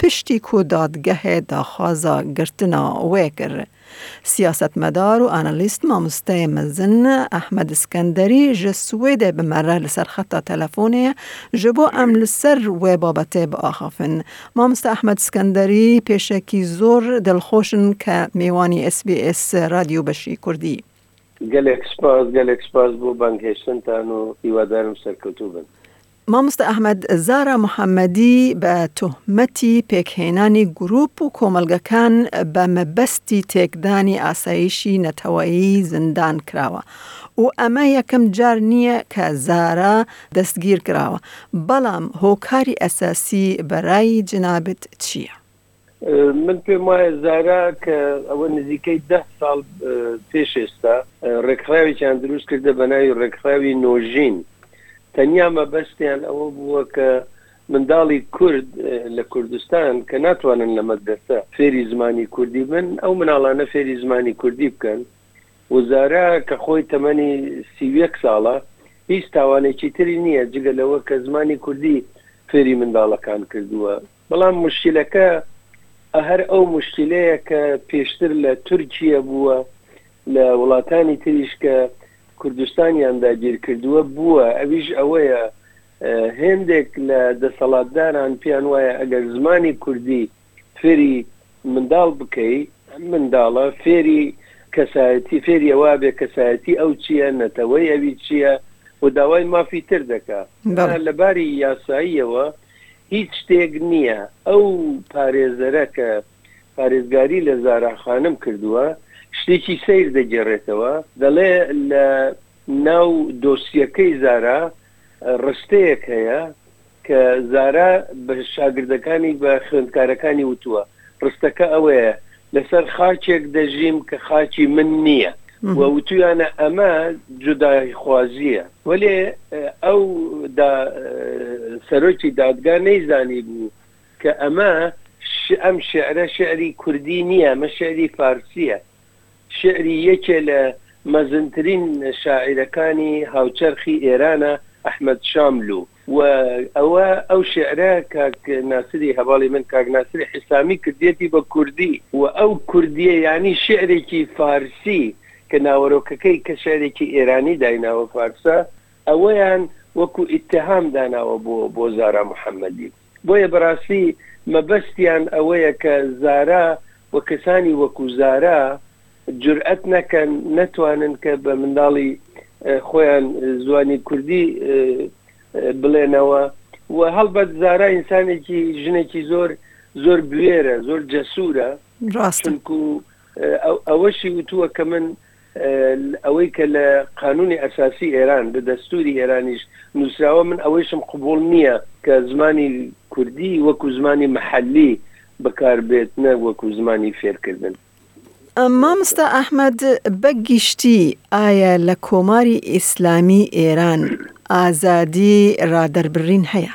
پشتی کو دادگهه داخوازا گرتنا وی کر. سیاسەتمەدار و ئانالیست ماموستای مەزن ئەحمەد ئسکەندەری ژە سویدێ بمەرە لە سەر خەتا تەلەفونێ ژە بۆ ئەم لە سەر وێ بابەتێ بئاخفن. ماموستا ئەحمەد ئسکەندەری پێشەکی زۆر دلخۆشن کە میوانی ئێس بی ئێس رادیو بەشی کوردی. گەلێک سپاس گەلێک سپاس بۆ بانگهێشتنتان و هیوادارم سەرکەوتوو بن. مامۆستا ئەحمەد، زارا محەمەدی بە تۆهمەتی پێکهێنانی گرووپ و کۆمەڵگەکان بە مەبەستی تێکدانی ئاسایشی نەتەوەیی زیندان کراوە و ئەمە یەکەم جار نییە کە زارا دەستگیر کراوە، بەڵام هۆکاری ئەساسی بەرای جنابت چییە؟ من پێم وایە زارا کە ئەوە نزیکەی دە ساڵ پێش ئێستا ڕێکخراوێکیان دروست کردە بە ناوی ڕێکخراوی نۆژین تەنیا مەبەستیان ئەوە بووە کە منداڵی کورد لە کوردستان کە ناتوانن لە مەدرسە فێری زمانی کوردی بن ئەو مناڵانە فێری زمانی کوردی بکەن وزارە کە خۆی تەمەنی سیویەک ساڵە هیچ تاوانێکی تری نییە جگە لەوە کە زمانی کوردی فێری منداڵەکان کردووە بەڵام موشکیلەکە هەر ئەو موشکیلەیە کە پێشتر لە تورکییە بووە، لە وڵاتانی تریش کە کوردستانیان داگیرکردووە بووە، ئەویش ئەوەیە هێندێک لە دەسەڵاتداران پێیان وایە ئەگەر زمانی کوردی فێری منداڵ بکەی، ئەم منداڵە فێری کەسایەتی، فێری ئەوە ئەبێ کەسایەتی ئەو چییە، نەتەوەی ئەوی چییە و داوای مافی تر دەکا. هەر لە باری یاساییەوە هیچ شتێک نییە ئەو پارێزەرە کە پارێزگاری لە زارا خانم کردووە شتێکی سەیر دەگێڕێتەوە دەڵێ لە ناو دۆسیەکەی زارا ڕستەیەک هەیە کە زارا بە شاگردەکانی بە خوێندکارەکانی وتووە ڕستەکە ئەوەیە، لەسەر خاکێک دەژیم کە خاکی من نییە و وتویانە ئەمە جوداییخوازییە. وەلێ ئەو سەرۆکی دادگا نەیزانیبوو کە ئەمە، ئەم شیعرە، شیعری کوردی نییە، ئەمە شیعری فارسییە، شیعری یەکێ لە مەزنترین شاعیرەکانی هاوچەرخی ئێرانە، ئەحمەد شاملوو. و ئەوە ئەو شیعرە کاک ناسری هەڤاڵی من کاک ناسری حیسامی کردیەتی بە کوردی و ئەو کوردیە یانی شیعرێکی فارسی کە ناوەرۆکەکەی کە شیعرێکی ئێرانی دایناوە فارسە ئەوەیان وەکو ئیتهام داناوە بۆ بۆ زارا محەمەدی بۆیە بەڕاستی مەبەستیان ئەوەیە کە زارا و کەسانی وەکو زارا جورئەت نەکەن نەتوانن کە بە منداڵی خۆیان زوانی کوردی بڵێنەوە و هەڵبەت زارا ئینسانێکی ژنێکی زۆر زۆر بوێرە زۆر جەسورە چونکو ئەوەشی وتووە کە من ئەوەی کە لە قانونی ئەساسی ئێران لە دەستوری ئێرانیش نووسراوە من ئەوەیشم قوبول نییە کە زمانی کوردی وەکو زمانی محلی بەکاربێت نە وەکو زمانی فێرکردن مامۆستا ئەحمەد بە گشتی ئایا لە کۆماری ئیسلامی ئێران ئازادی ڕادەربڕین هەیە؟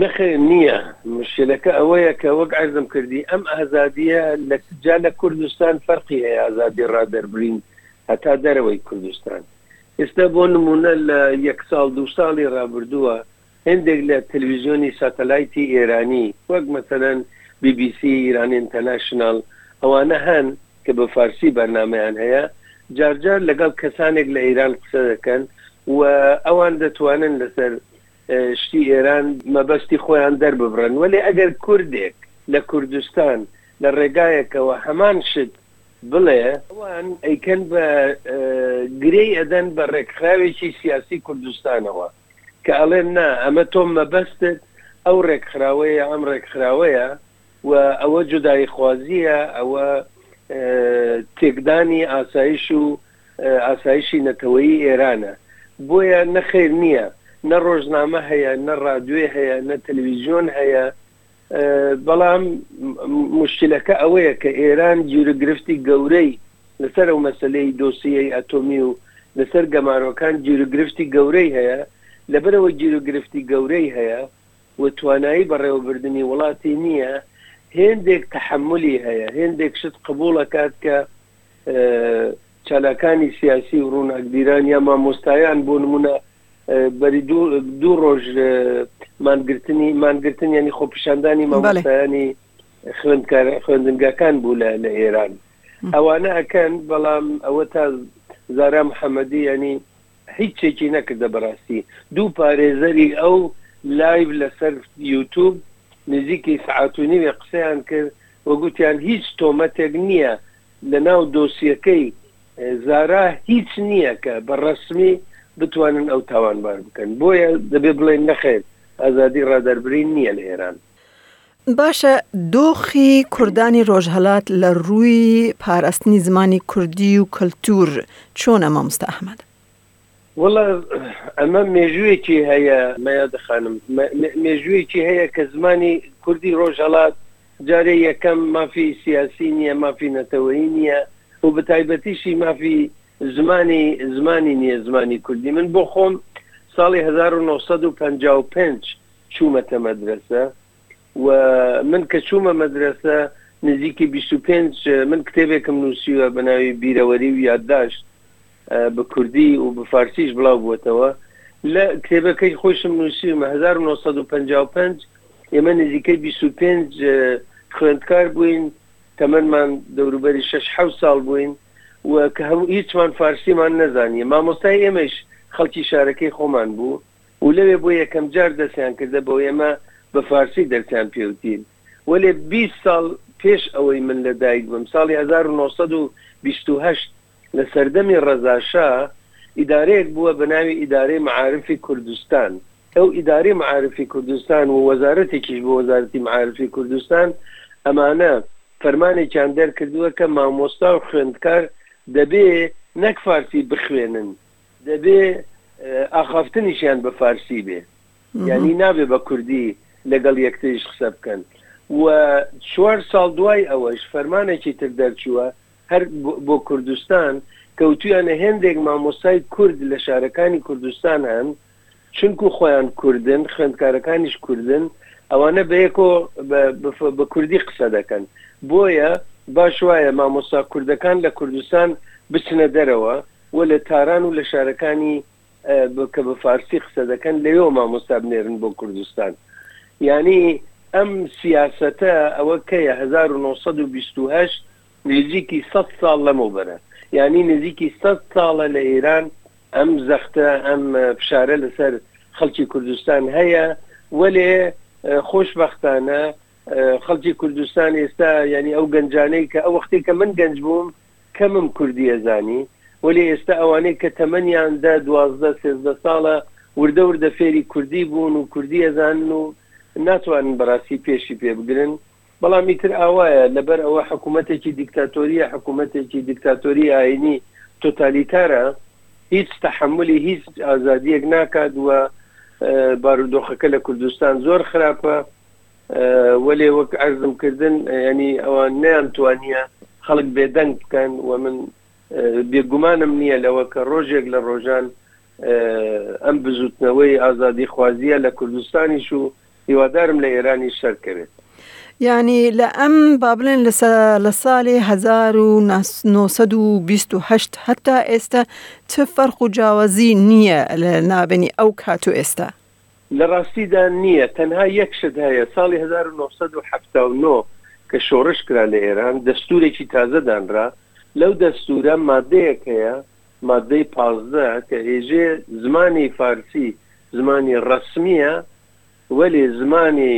نەخێر نییە، مشکلەکە ئەوەیە کە وەک عەرزم کردی ئەم ئازادییە لە جا لە کوردستان فەرقی هەیە ئازادی ڕادەربرین هەتا دەرەوەی کوردستان ئێستا بۆ نموونە لە یەک ساڵ دوو ساڵی ڕابردووە هێندێک لە تەلویزیۆنی ساتەلایتی ئێرانی وەک مەسەلەن بی بی سی، ئیران ئینتەناشناڵ ئەوانە هەن کە بە فارسی بەرنامەیان هەیە جار جار لەگەڵ کەسانێک لە ئیران قسە دەکەن و ئەوان دەتوانن لەسەر شتی ئێران مەبەستی خۆیان دەرببڕن وەلێ ئەگەر کوردێک لە کوردستان لە ڕێگایەکەوە هەمان شت بڵێ ئەوان ئەیکەن بە گرێی ئەدەن بە ڕێکخراوێکی سیاسی کوردستانەوە. کە ئەڵێن نا ئەمە تۆ مەبەستت ئەو ڕێکخراوەیە ئەم ڕێکخراوەیە و ئەوە جوداییخوازییە ئەوە تێکدانی ئاسایش و ئاسایشی نەتەوەیی ئێرانە بۆیە نەخێر نییە نە ڕۆژنامە هەیە نە ڕادوێ هەیە نە تەلەویزیۆن هەیە بەڵام موشکیلەکە ئەوەیە کە ئێران گیروگرفتی گەورەی لەسەر ئەو مەسەلەی دۆسیەی ئەتۆمی و لەسەر گەمارۆکان گیروگرفتی گەورەی هەیە، لەبەرئەوەی گیروگرفتی گەورەی هەیە و توانایی بەڕێوەبردنی وڵاتی نییە، هێندێک تەحەمولی هەیە، هێندێک شت قبوڵەکات کە چالاکانی سیاسی و ڕووناکبیران یا مامۆستایان بۆ نموونە، بەری دوو ڕۆژ مانگرتنی مانگرتن ینی خۆپیشاندانی مامەستایانی خوێندکار خوێندنگاکان بوو لە لە ئێران ئەوانە ئەکەن بەڵام ئەوە تا زارا محەممەدی ینی هیچێکی نەکردە بەڕاستی دوو پارێزەری ئەو لایڤ لەسەر یوتوب نزیکی سعاتونیوێ قسەیان کرد وەگوتیان هیچ تۆمەتێک نییە لەناو دۆسیەکەی زارا هیچ نییە کە بە ڕەسمی بتوانن ئەو تاوانبار بکەن، بۆیە دەبێت بڵێین نەخێر ئازادی ڕادەربرین نییە لە ئێران. باشە دۆخی کوردانی ڕۆژهەلات لە ڕووی پاراستنی زمانی کوردی و کەلتور چۆنە مامۆستا ئەحمەد؟ وەڵا ئەمە مێژوویەکی هەیە مەیادە خانم، مێژوویەکی هەیە کە زمانی کوردی ڕۆژهەڵات جارێ یەکەم مافی سیاسی نییە، مافی نەتەوەیی نییە و بە تایبەتیشی مافی زمانی زمانی نییە، زمانی کوردی. من بۆ خۆم ساڵی هەزار و نۆ سەد و پەنجا و پێنج چوومەتە مەدرەسە و من کە چوومە مەدرەسە نزیکی بیست و پێنج من کتێبێکم نووسیوە بە ناوی بیرەوەری و یادداشت بە کوردی و بە فارسیش بڵاو بووەتەوە لە کتێبەکەی خۆیشم نووسیومە هەزار و نۆ سەد و پەنجا و پەنج ئێمە نزیکەی بیست و پێنج خوێندکار بووین تەمەنمان دەوروبەری شەش حەوت ساڵ بووین و کە هەموو هیچمان فارسیمان نەزانیە مامۆستای ئێمەش خەڵکی شارەکەی خۆمان بوو و لەوێ بۆ یەکەم جار دەستیان کردە بەوەی ئەمە بە فارسی دەرسیان پێوتین وەلێ بیست ساڵ پێش ئەوەی من لە دایک بم ساڵی هەزار و نۆ سەد و بیست و هەشت لە سەردەمی ڕەزا شا ئیدارەیەک بووە بە ناوی ئیدارەی مەعارفی کوردستان ئەو ئیدارەی مەعارفی کوردستان و وەزارەتێکیش بووە وەزارەتی مەعارفی کوردستان ئەمانە فەرمانێکیان دەرکردووە کە مامۆستا و خوێندکار دەبێ نەک فارسی بخوێنن دەبێ ئاخافتنیشیان بە فارسی بێ یانی نابێ بە کوردی لەگەڵ یەکتریش قسە بکەن و چوار ساڵ دوای ئەوەش فەرمانێکی تر دەرچووە هەر بۆ کوردستان کەوتویانە هێندێک مامۆستای کورد لە شارەکانی کوردستان هەن چونکو خۆیان کوردن خوێندکارەکانیش کوردن ئەوانە بەیەکۆ بە کوردی قسە دەکەن بۆیە باش وایە مامۆستا کوردەکان لە کوردستان بچنە دەرەوە و لە تاران و لە شارەکانی کە بە فارسی قسە دەکەن لەوێوە مامۆستا بنێرن بۆ کوردستان یانی ئەم سیاسەتە ئەوە کەیە هەزار و نۆ سەد و بیست و هەشت نزیکی سەد ساڵ لەمەوبەرە یانی نزیکی سەد ساڵە لە ئێران ئەم زەختە ئەم فشارە لەسەر خەڵکی کوردستان هەیە وەلێ خۆشبەختانە خەڵکی کوردستان ئێستا یانی ئەو گەنجانەی کە ئەو وەختی کە من گەنج بووم کەمم کوردی ئەزانی وەلێ ئێستا ئەوانەی کە تەمەنیان دە دوازدە سێزدە ساڵە وردە وردە فێری کوردی بوون و کوردی ئەزانن و ناتوانن بەڕاستی پێشی پێ بگرن بەڵام ئیتر ئاوایە، لەبەر ئەوە حکوومەتێکی دیکتاتۆرییە، حکوومەتێکی دیکتاتۆریی ئایینی تۆتالیتارە، هیچ تەحەمولی هیچ ئازادییەک ناکات و بارودۆخەکە لە کوردستان زۆر خراپە، وەلێ وەک عەرزم کردن یانی ئەوان نەیانتوانییە خەڵک بێدەنگ بکەن و من بێگومانم نییە لەوە کە ڕۆژێک لە ڕۆژان ئەم بزووتنەوەی ئازادیخوازییە لە کوردستانیش و هیوادارم لە ئێرانیش سەرکەوێت. یانی لە ئەم با بڵێن لە سالی هەزار و نۆ سەد و بیست و هەشت هەتا ئێستا چ فەرق و جاوازی نییە لە نابنی ئەو کات و ئێستا؟ لە ڕاستیدا نییە، تەنها یەک شت هەیە، ساڵی هەزار و نۆ سەد و حەفتا و نۆ کە شۆڕش کرا لە ئێران، دەستوورێکی تازە دانرا، لەو دەستوورە مادەیەک هەیە، ماددەی پازدە کە ئێژێ زمانی فارسی زمانی ڕەسمییە وەلێ زمانی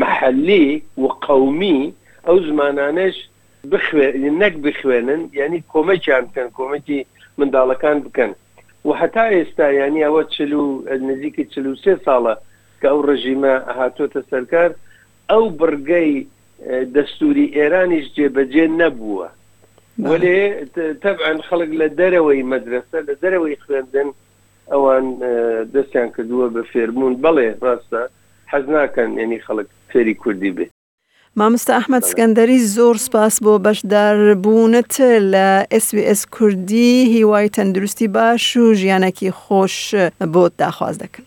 مەحەلی و قەومی ئەو زمانانەش بخوێ نەک بخوێنن یانی کۆمەکیان بکەن کۆمەکی منداڵەکان بکەن و هەتا ئێستا یانی ئەوە چل و نزیکی چل و سێ ساڵە کە ئەو ڕژیمە هاتۆتە سەرکار ئەو بڕگەی دەستووری ئێرانیش جێبەجێ نەبووە. وەلێ تەبعەن خەڵک لە دەرەوەی مەدرەسە، لە دەرەوەی خوێندن ئەوان دەستیان کردووە بە فێربوون. بەڵێ ڕاستە حەز ناکەن یەنی خەڵک فێری کوردی بێ. مامۆستا ئەحمەد سکەندەری زۆر سوپاس بۆ بەشداربوونت لە SBS کوردی، هیوای تەندروستی باش و ژیانەکی خۆش بۆت داخواز دەکەم.